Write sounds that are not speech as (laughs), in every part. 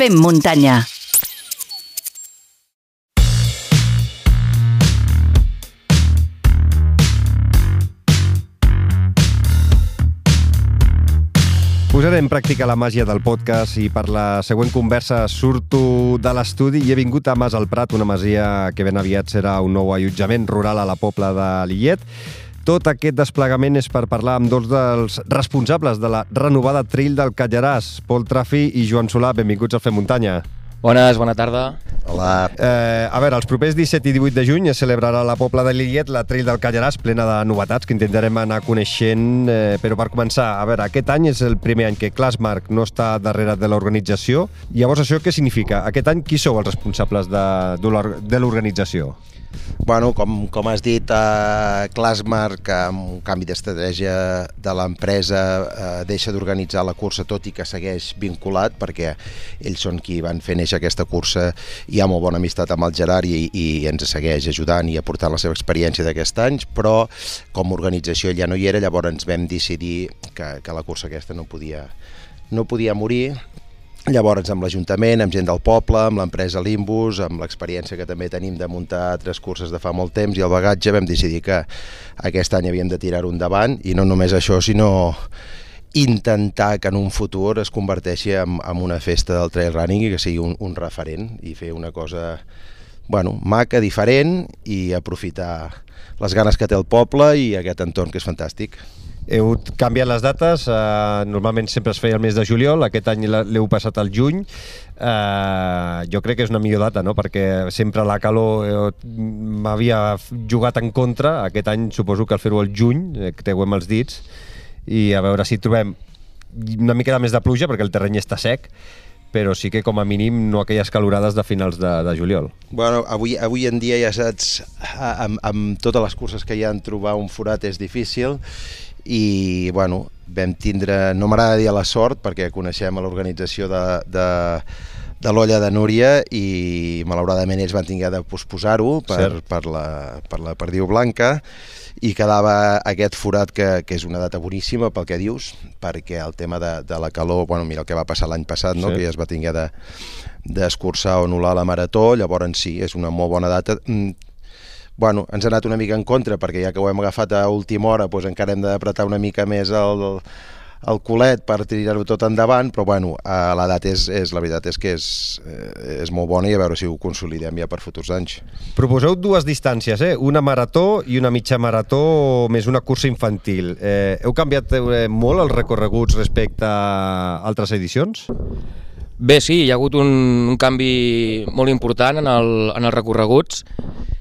Fem muntanya. Posaré en pràctica la màgia del podcast i per la següent conversa surto de l'estudi i he vingut a Mas al Prat, una masia que ben aviat serà un nou allotjament rural a la pobla de Lillet. Tot aquest desplegament és per parlar amb dos dels responsables de la renovada Trill del Callaràs, Pol Trafi i Joan Solà. Benvinguts a Fer Muntanya. Bones, bona tarda. Hola. Eh, a veure, els propers 17 i 18 de juny es celebrarà a la Pobla de Lillet la Trail del Callaràs, plena de novetats que intentarem anar coneixent. Eh, però per començar, a veure, aquest any és el primer any que Classmark no està darrere de l'organització. Llavors, això què significa? Aquest any, qui sou els responsables de, de l'organització? Bueno, com, com has dit, eh, Classmark, amb un canvi d'estratègia de l'empresa, eh, deixa d'organitzar la cursa, tot i que segueix vinculat, perquè ells són qui van fer néixer aquesta cursa, hi ha molt bona amistat amb el Gerard i, i ens segueix ajudant i aportant la seva experiència d'aquest anys, però com a organització ja no hi era, llavors ens vam decidir que, que la cursa aquesta no podia, no podia morir Llavors, amb l'Ajuntament, amb gent del poble, amb l'empresa Limbus, amb l'experiència que també tenim de muntar altres curses de fa molt temps i el bagatge, vam decidir que aquest any havíem de tirar-ho endavant i no només això, sinó intentar que en un futur es converteixi en, en una festa del trail running i que sigui un, un referent i fer una cosa bueno, maca, diferent i aprofitar les ganes que té el poble i aquest entorn que és fantàstic. Heu canviat les dates, eh, normalment sempre es feia el mes de juliol, aquest any l'heu passat al juny. Eh, jo crec que és una millor data, no? perquè sempre la calor eh, m'havia jugat en contra, aquest any suposo que al fer-ho al juny, eh, creuem els dits, i a veure si trobem una mica més de pluja, perquè el terreny està sec, però sí que com a mínim no aquelles calorades de finals de, de juliol. Bueno, avui, avui en dia ja saps, amb, amb totes les curses que hi ha, trobar un forat és difícil i bueno, vam tindre, no m'agrada dir la sort perquè coneixem l'organització de, de, de l'olla de Núria i malauradament ells van tinguer de posposar-ho per, per, la, per la perdiu blanca i quedava aquest forat que, que és una data boníssima pel que dius, perquè el tema de, de la calor, bueno, mira el que va passar l'any passat, no? Sí. que ja es va tinguer de d'escurçar o anul·lar la marató, llavors sí, és una molt bona data. Bueno, ens ha anat una mica en contra perquè ja que ho hem agafat a última hora doncs encara hem d'apretar una mica més el, el culet per tirar-ho tot endavant, però bueno, l'edat és, és, la veritat és que és, eh, és molt bona i a veure si ho consolidem ja per futurs anys. Proposeu dues distàncies, eh? una marató i una mitja marató més una cursa infantil. Eh, heu canviat eh, molt els recorreguts respecte a altres edicions? Bé, sí, hi ha hagut un, un canvi molt important en, el, en els recorreguts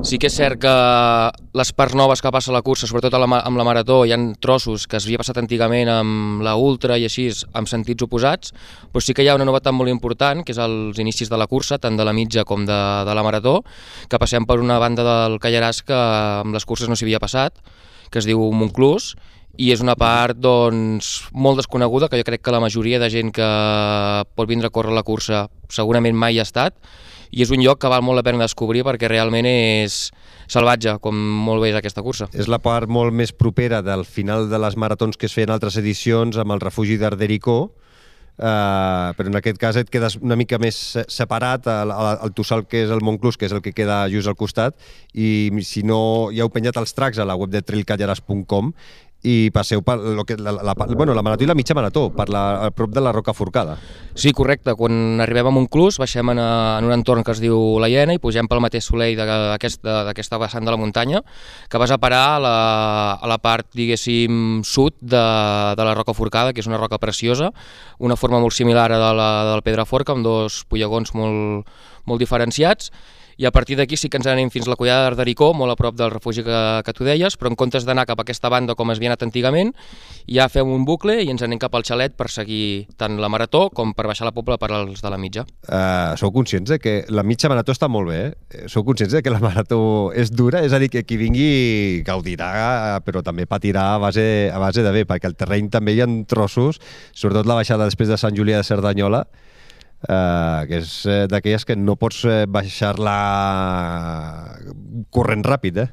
Sí que és cert que les parts noves que passa la cursa, sobretot la, amb la marató, hi han trossos que es havia passat antigament amb la ultra i així, amb sentits oposats, però sí que hi ha una novetat molt important, que és els inicis de la cursa, tant de la mitja com de, de la marató, que passem per una banda del Callaràs que amb les curses no s'hi havia passat, que es diu Montclús, i és una part doncs, molt desconeguda, que jo crec que la majoria de gent que pot vindre a córrer la cursa segurament mai ha estat, i és un lloc que val molt la pena descobrir perquè realment és salvatge, com molt bé és aquesta cursa. És la part molt més propera del final de les maratons que es feien altres edicions amb el refugi d'Ardericó, Uh, però en aquest cas et quedes una mica més separat el, el Tossal que és el Montclús que és el que queda just al costat i si no ja heu penjat els tracks a la web de trailcallaras.com i passeu per lo que, la, la, bueno, la marató i la mitja marató, per la, a prop de la Roca Forcada. Sí, correcte. Quan arribem a Montclús baixem en, a, en un entorn que es diu la Iena i pugem pel mateix soleil d'aquesta aquest, vessant de la muntanya que vas a parar a la, a la part, diguéssim, sud de, de la Roca Forcada, que és una roca preciosa, una forma molt similar a la, de la Pedra Forca, amb dos pollegons molt, molt diferenciats, i a partir d'aquí sí que ens anem fins a la collada d'Ardericó, molt a prop del refugi que, que tu deies, però en comptes d'anar cap a aquesta banda com es havia anat antigament, ja fem un bucle i ens anem cap al xalet per seguir tant la marató com per baixar la pobla per als de la mitja. Uh, sou conscients de que la mitja marató està molt bé, eh? Sou conscients de que la marató és dura? És a dir, que qui vingui gaudirà, però també patirà a base, a base de bé, perquè el terreny també hi ha trossos, sobretot la baixada després de Sant Julià de Cerdanyola, Uh, que és uh, d'aquelles que no pots uh, baixar-la corrent ràpid, eh?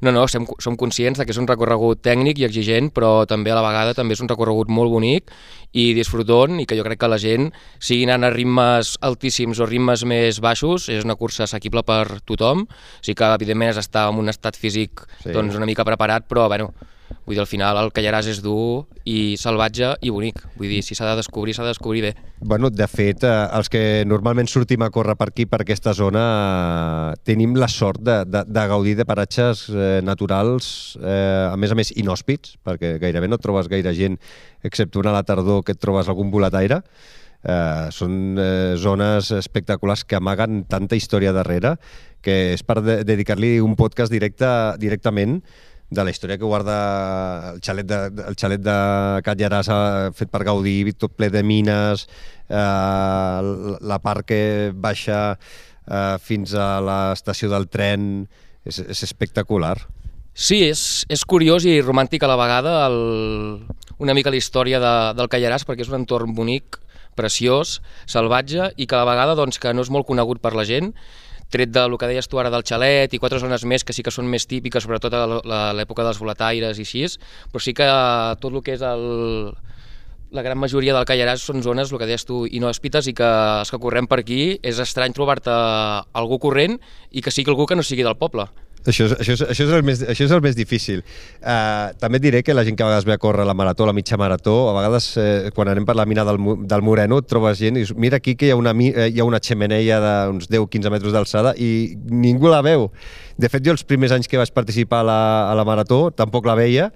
No, no, som, som conscients de que és un recorregut tècnic i exigent, però també a la vegada també és un recorregut molt bonic i disfrutant i que jo crec que la gent, sigui anant a ritmes altíssims o ritmes més baixos, és una cursa assequible per tothom. O sigui que, evidentment, has d'estar en un estat físic sí. doncs, una mica preparat, però, bueno, Vull dir, al final el Callaràs és dur i salvatge i bonic. Vull dir, si s'ha de descobrir, s'ha de descobrir bé. Bueno, de fet, eh, els que normalment sortim a córrer per aquí, per aquesta zona, eh, tenim la sort de, de, de gaudir de paratges eh, naturals, eh, a més a més inhòspits, perquè gairebé no trobes gaire gent, excepte una a la tardor que et trobes algun volataire. Eh, són eh, zones espectaculars que amaguen tanta història darrere que és per de dedicar-li un podcast directe, directament de la història que guarda el xalet de, el xalet de Catlllaràs fet per Gaudí, tot ple de mines, eh, la part que baixa eh, fins a l'estació del tren, és, és espectacular. Sí, és, és curiós i romàntic a la vegada el, una mica la història de, del Callaràs perquè és un entorn bonic, preciós, salvatge i que a la vegada doncs, que no és molt conegut per la gent tret del que deies tu ara del xalet i quatre zones més que sí que són més típiques, sobretot a l'època dels volataires i així, però sí que tot el que és el, la gran majoria del Callaràs són zones, el que deies tu, inhòspites i que els que correm per aquí és estrany trobar-te algú corrent i que sigui algú que no sigui del poble. Això és, això, és, això, és el més, això és el més difícil. Uh, també et diré que la gent que a vegades ve a córrer la marató, la mitja marató, a vegades eh, quan anem per la mina del, del Moreno et trobes gent i dius, mira aquí que hi ha una, eh, hi ha una xemeneia d'uns 10-15 metres d'alçada i ningú la veu. De fet, jo els primers anys que vaig participar a la, a la marató tampoc la veia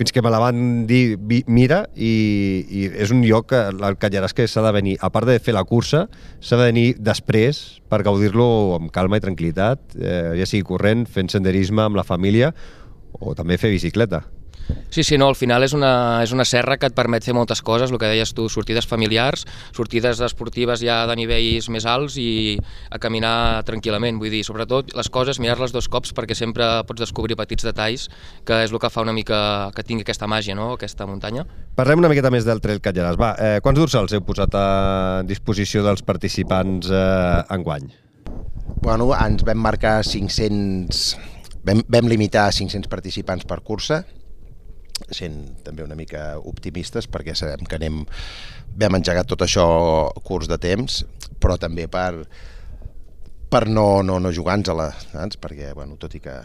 fins que me la van dir, mira, i, i és un lloc, el Callaràs, que s'ha de venir, a part de fer la cursa, s'ha de venir després per gaudir-lo amb calma i tranquil·litat, eh, ja sigui corrent, fent senderisme amb la família o també fer bicicleta. Sí, sí, no, al final és una, és una serra que et permet fer moltes coses, el que deies tu, sortides familiars, sortides esportives ja de nivells més alts i a caminar tranquil·lament, vull dir, sobretot les coses, mirar-les dos cops perquè sempre pots descobrir petits detalls, que és el que fa una mica que tingui aquesta màgia, no?, aquesta muntanya. Parlem una miqueta més del Trail Catllars. Va, eh, quants dorsals heu posat a disposició dels participants eh, enguany? Bueno, ens vam marcar 500... Vam, vam limitar a 500 participants per cursa, sent també una mica optimistes perquè sabem que anem vam engegar tot això curs de temps però també per per no, no, no jugar-nos-la perquè bueno, tot i que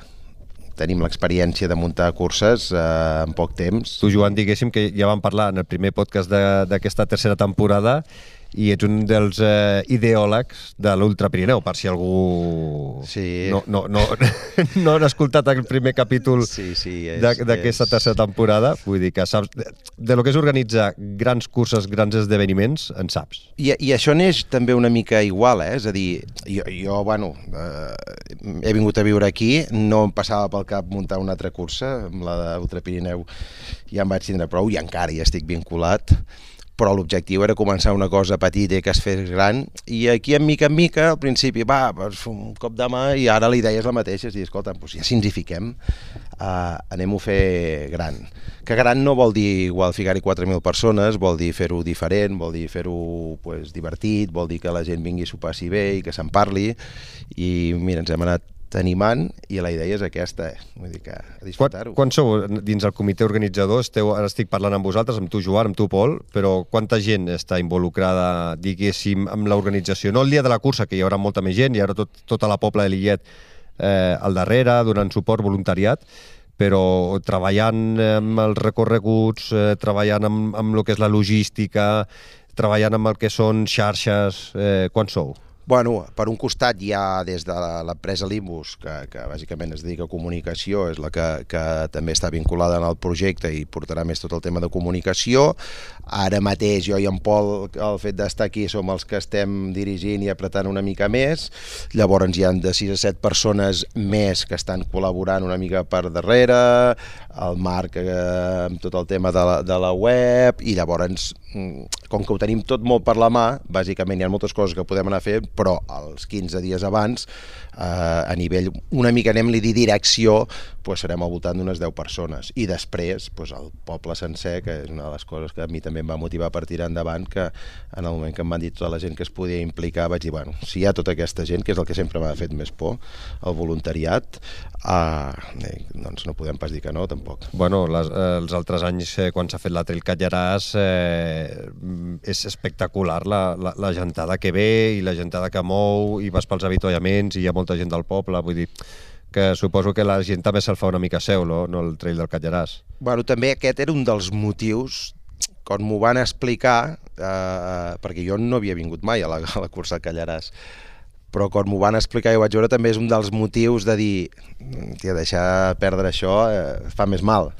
tenim l'experiència de muntar curses eh, en poc temps. Tu, Joan, diguéssim que ja vam parlar en el primer podcast d'aquesta tercera temporada i ets un dels eh, ideòlegs de l'Ultra Pirineu, per si algú sí. no, no, no, (laughs) no han escoltat el primer capítol sí, sí, d'aquesta és... tercera temporada. Vull dir que saps, de, de lo que és organitzar grans curses, grans esdeveniments, en saps. I, i això neix també una mica igual, eh? és a dir, jo, jo bueno, eh, he vingut a viure aquí, no em passava pel cap muntar una altra cursa, amb la d'Ultra Pirineu ja em vaig tindre prou i encara hi estic vinculat, però l'objectiu era començar una cosa petita que es fes gran. I aquí en mica en mica al principi va, pues, un cop de mà i ara la idea és la mateixa, és dir, escolta, doncs ja si ens hi fiquem uh, anem-ho a fer gran. Que gran no vol dir igual ficar-hi 4.000 persones, vol dir fer-ho diferent, vol dir fer-ho pues, divertit, vol dir que la gent vingui a s'ho passi bé i que se'n parli. I mira, ens hem anat animant i la idea és aquesta, eh? vull dir que a disfrutar-ho. Quan, quan sou dins el comitè organitzador? Esteu, ara estic parlant amb vosaltres, amb tu Joan, amb tu Pol, però quanta gent està involucrada, diguéssim, amb l'organització? No el dia de la cursa, que hi haurà molta més gent, hi haurà tot, tota la pobla de Lillet eh, al darrere, donant suport voluntariat, però treballant amb els recorreguts, eh, treballant amb, amb el que és la logística, treballant amb el que són xarxes, eh, quan sou? Bueno, per un costat hi ha des de l'empresa Limbus, que, que bàsicament es dedica a comunicació, és la que, que també està vinculada en el projecte i portarà més tot el tema de comunicació. Ara mateix jo i en Pol, el fet d'estar aquí, som els que estem dirigint i apretant una mica més. Llavors hi han de 6 a 7 persones més que estan col·laborant una mica per darrere, el Marc eh, amb tot el tema de la, de la web, i llavors mm, com que ho tenim tot molt per la mà, bàsicament hi ha moltes coses que podem anar a fer, però els 15 dies abans, eh, a nivell, una mica anem-li dir direcció, pues serem al voltant d'unes 10 persones. I després, pues, el poble sencer, que és una de les coses que a mi també em va motivar per tirar endavant, que en el moment que em van dir tota la gent que es podia implicar, vaig dir, bueno, si hi ha tota aquesta gent, que és el que sempre m'ha fet més por, el voluntariat, eh, doncs no podem pas dir que no, tampoc. Bueno, les, eh, els altres anys, eh, quan s'ha fet la Trail Catlllaràs, eh, és espectacular la, la, la gentada que ve i la gentada que mou, i vas pels avituallaments i hi ha molta gent del poble, vull dir, que suposo que la gent també se'l fa una mica seu, no, no el trail del Catlllaràs. Bueno, també aquest era un dels motius quan m'ho van explicar, eh, perquè jo no havia vingut mai a la, a la cursa del Callaràs, però quan m'ho van explicar i ho vaig veure també és un dels motius de dir tia, deixar perdre això eh, fa més mal.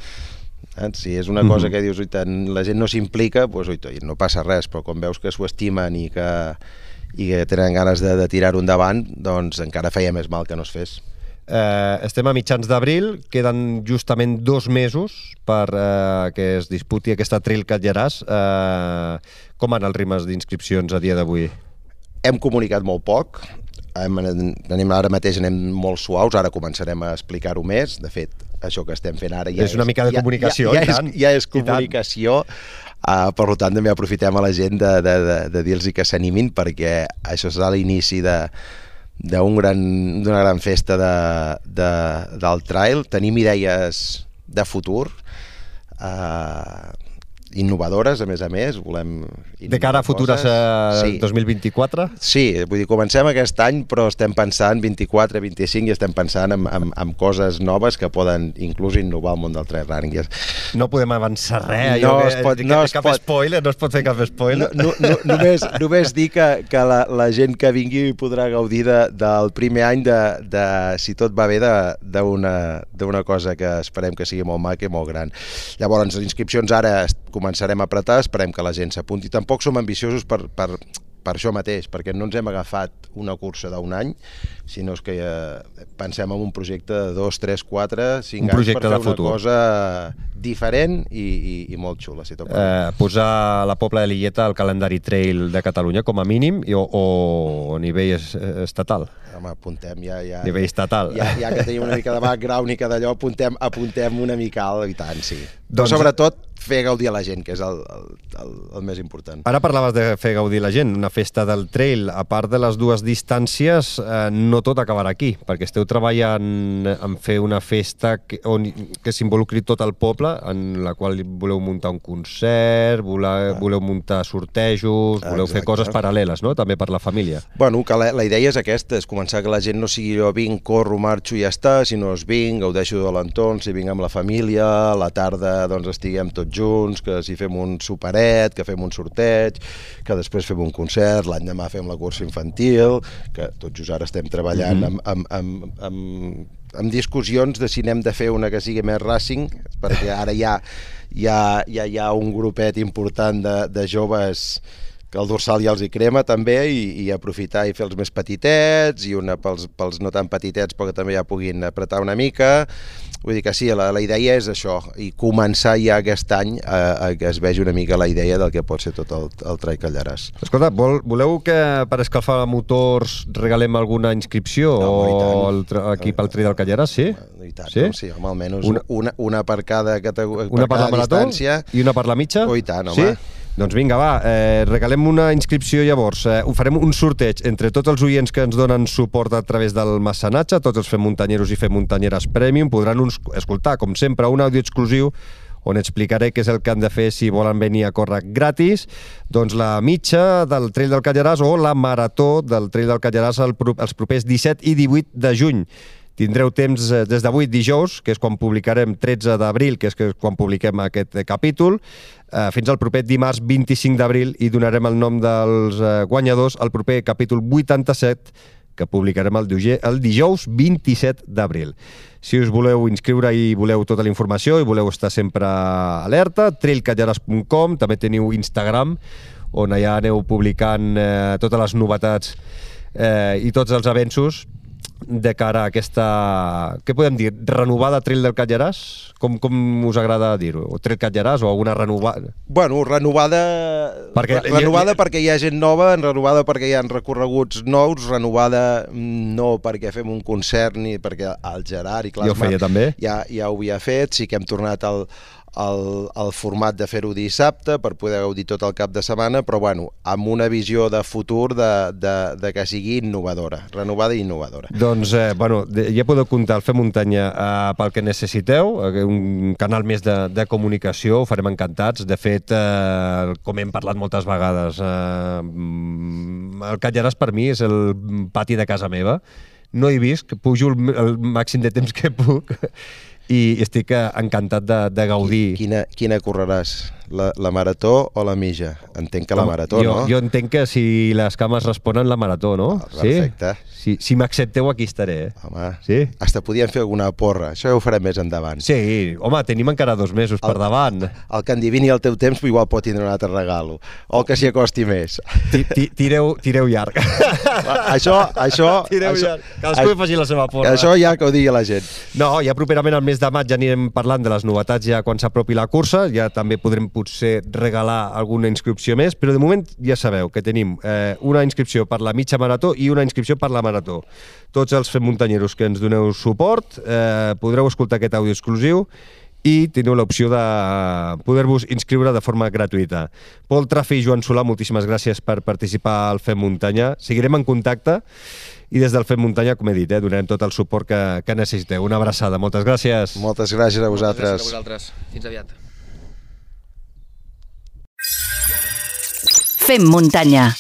Eh? Si és una mm -hmm. cosa que dius, tant, la gent no s'implica, doncs, oita, no passa res, però quan veus que s'ho estimen i que, i que tenen ganes de, de tirar-ho endavant, doncs encara feia més mal que no es fes. Eh, estem a mitjans d'abril, queden justament dos mesos per eh, que es disputi aquesta Trail Catlllaràs. Eh, com van els rimes d'inscripcions a dia d'avui? Hem comunicat molt poc, hem, anem, ara mateix anem molt suaus, ara començarem a explicar-ho més, de fet, això que estem fent ara ja és una mica de comunicació, ja, ja, ja, és, ja és comunicació, uh, per tant també aprofitem a la gent de, de, de, de dir-los que s'animin perquè això serà l'inici de, d'una gran, gran festa de, de, del trail. Tenim idees de futur, eh, innovadores, a més a més, volem... De cara a futures a sí. 2024? Sí, vull dir, comencem aquest any, però estem pensant 24, 25 i estem pensant en, en, en coses noves que poden inclús innovar el món del trail running. No podem avançar res, no es pot, que, no es cap pot, spoiler, no es pot fer cap spoiler. No, no, no, només, només dir que, que la, la gent que vingui podrà gaudir de, del primer any de, de, si tot va bé, d'una cosa que esperem que sigui molt maca i molt gran. Llavors, les inscripcions ara començarem a apretar, esperem que la gent s'apunti. Tampoc som ambiciosos per, per, per això mateix, perquè no ens hem agafat una cursa d'un any, sinó que eh, pensem en un projecte de dos, tres, quatre, cinc un anys per fer una futur. cosa diferent i, i, i molt xula. Si eh, posar la Pobla de Lilleta al calendari trail de Catalunya com a mínim i, o, o a nivell estatal? Home, apuntem, ja, ja, nivell estatal. Ja, ja que tenim una mica de background i que d'allò apuntem, apuntem una mica alt, i tant, sí. Doncs, Però sobretot fer gaudir a la gent, que és el, el, el més important. Ara parlaves de fer gaudir la gent, una festa del trail, a part de les dues distàncies, eh, no tot acabarà aquí, perquè esteu treballant en fer una festa que, on, que s'involucri tot el poble, en la qual voleu muntar un concert, voleu, ah. voleu muntar sortejos, voleu Exacte. fer coses paral·leles, no?, també per la família. Bueno, que la, la idea és aquesta, és començar que la gent no sigui jo vinc, corro, marxo i ja està, sinó es vinc, gaudeixo de l'entorn, si vinc amb la família, a la tarda doncs estiguem tots junts, que si fem un superet, que fem un sorteig, que després fem un concert, l'any demà fem la cursa infantil, que tot just ara estem treballant mm -hmm. amb, amb, amb, amb, amb discussions de si n'hem de fer una que sigui més racing, perquè ara ja, ja, ja hi ha un grupet important de, de joves que el dorsal ja els hi crema també i, i aprofitar i fer els més petitets i una pels, pels no tan petitets però que també ja puguin apretar una mica Vull dir que sí, la, la idea és això, i començar ja aquest any a, a que es vegi una mica la idea del que pot ser tot el, el Trai Callaràs. Escolta, vol, voleu que per escalfar motors regalem alguna inscripció no, o el, aquí pel Trai del Callaràs, sí? I tant, sí? No? sí home, almenys una, una, una per cada, categoria, una per, per cada la marató distància. I una per la mitja? Oh, i tant, home. Sí? Doncs vinga, va, eh, regalem una inscripció llavors. Eh, ho farem un sorteig entre tots els oients que ens donen suport a través del mecenatge, tots els fem muntanyeros i fem muntanyeres premium, podran uns, escoltar, com sempre, un àudio exclusiu on explicaré què és el que han de fer si volen venir a córrer gratis, doncs la mitja del Trail del Callaràs o la marató del Trail del Callaràs els propers 17 i 18 de juny. Tindreu temps eh, des d'avui dijous, que és quan publicarem 13 d'abril, que és quan publiquem aquest capítol, eh, fins al proper dimarts 25 d'abril i donarem el nom dels eh, guanyadors al proper capítol 87 que publicarem el, el dijous 27 d'abril. Si us voleu inscriure i voleu tota la informació i voleu estar sempre alerta, trailcatllares.com, també teniu Instagram, on allà aneu publicant eh, totes les novetats eh, i tots els avenços de cara a aquesta, què podem dir, renovada Trail del Catlllaràs? Com, com us agrada dir-ho? O Trail Catlllaràs o alguna renovada? Bueno, renovada, Perquè- renovada perquè hi ha gent nova, renovada perquè hi ha recorreguts nous, renovada mm, no perquè fem un concert ni perquè el Gerard i Jo ho feia Clasmar també. ja, ja ho havia fet, sí que hem tornat al, al, al format de fer-ho dissabte per poder gaudir tot el cap de setmana, però bueno, amb una visió de futur de, de, de que sigui innovadora, renovada i innovadora. Doncs, eh, bueno, ja podeu comptar el Fer Muntanya eh, pel que necessiteu, eh, un canal més de, de comunicació, ho farem encantats. De fet, eh, com hem parlat moltes vegades, eh, el Catlllaràs per mi és el pati de casa meva. No hi visc, pujo el, el màxim de temps que puc i estic eh, encantat de, de gaudir. Quina, quina correràs? La, la marató o la mitja? Entenc que la marató, jo, no? Jo entenc que si les cames responen, la marató, no? Ah, perfecte. Sí? Si, si m'accepteu, aquí estaré. eh? Home, Sí? hasta podíem fer alguna porra. Això ja ho farem més endavant. Sí, home, tenim encara dos mesos per El- davant. El que en divini el teu temps igual pot tindre un altre regalo. O que s'hi acosti més. Ti- ti- Tireu, tireu llarg. això, això... (laughs) Tireu això, llarg. Cadascú hi faci la seva porra. Això ja que ho digui la gent. No, ja properament al mes de maig ja anirem parlant de les novetats ja quan s'apropi la cursa, ja també podrem potser regalar alguna inscripció més, però de moment ja sabeu que tenim eh, una inscripció per la mitja marató i una inscripció per la marató. Tots els fem muntanyeros que ens doneu suport eh, podreu escoltar aquest àudio exclusiu i teniu l'opció de poder-vos inscriure de forma gratuïta. Pol Trafi i Joan Solà, moltíssimes gràcies per participar al Fem Muntanya. Seguirem en contacte i des del Fem Muntanya, com he dit, eh, donarem tot el suport que, que necessiteu. Una abraçada, moltes gràcies. Moltes gràcies a Gràcies a vosaltres. vosaltres. Fins aviat. Fem muntanya.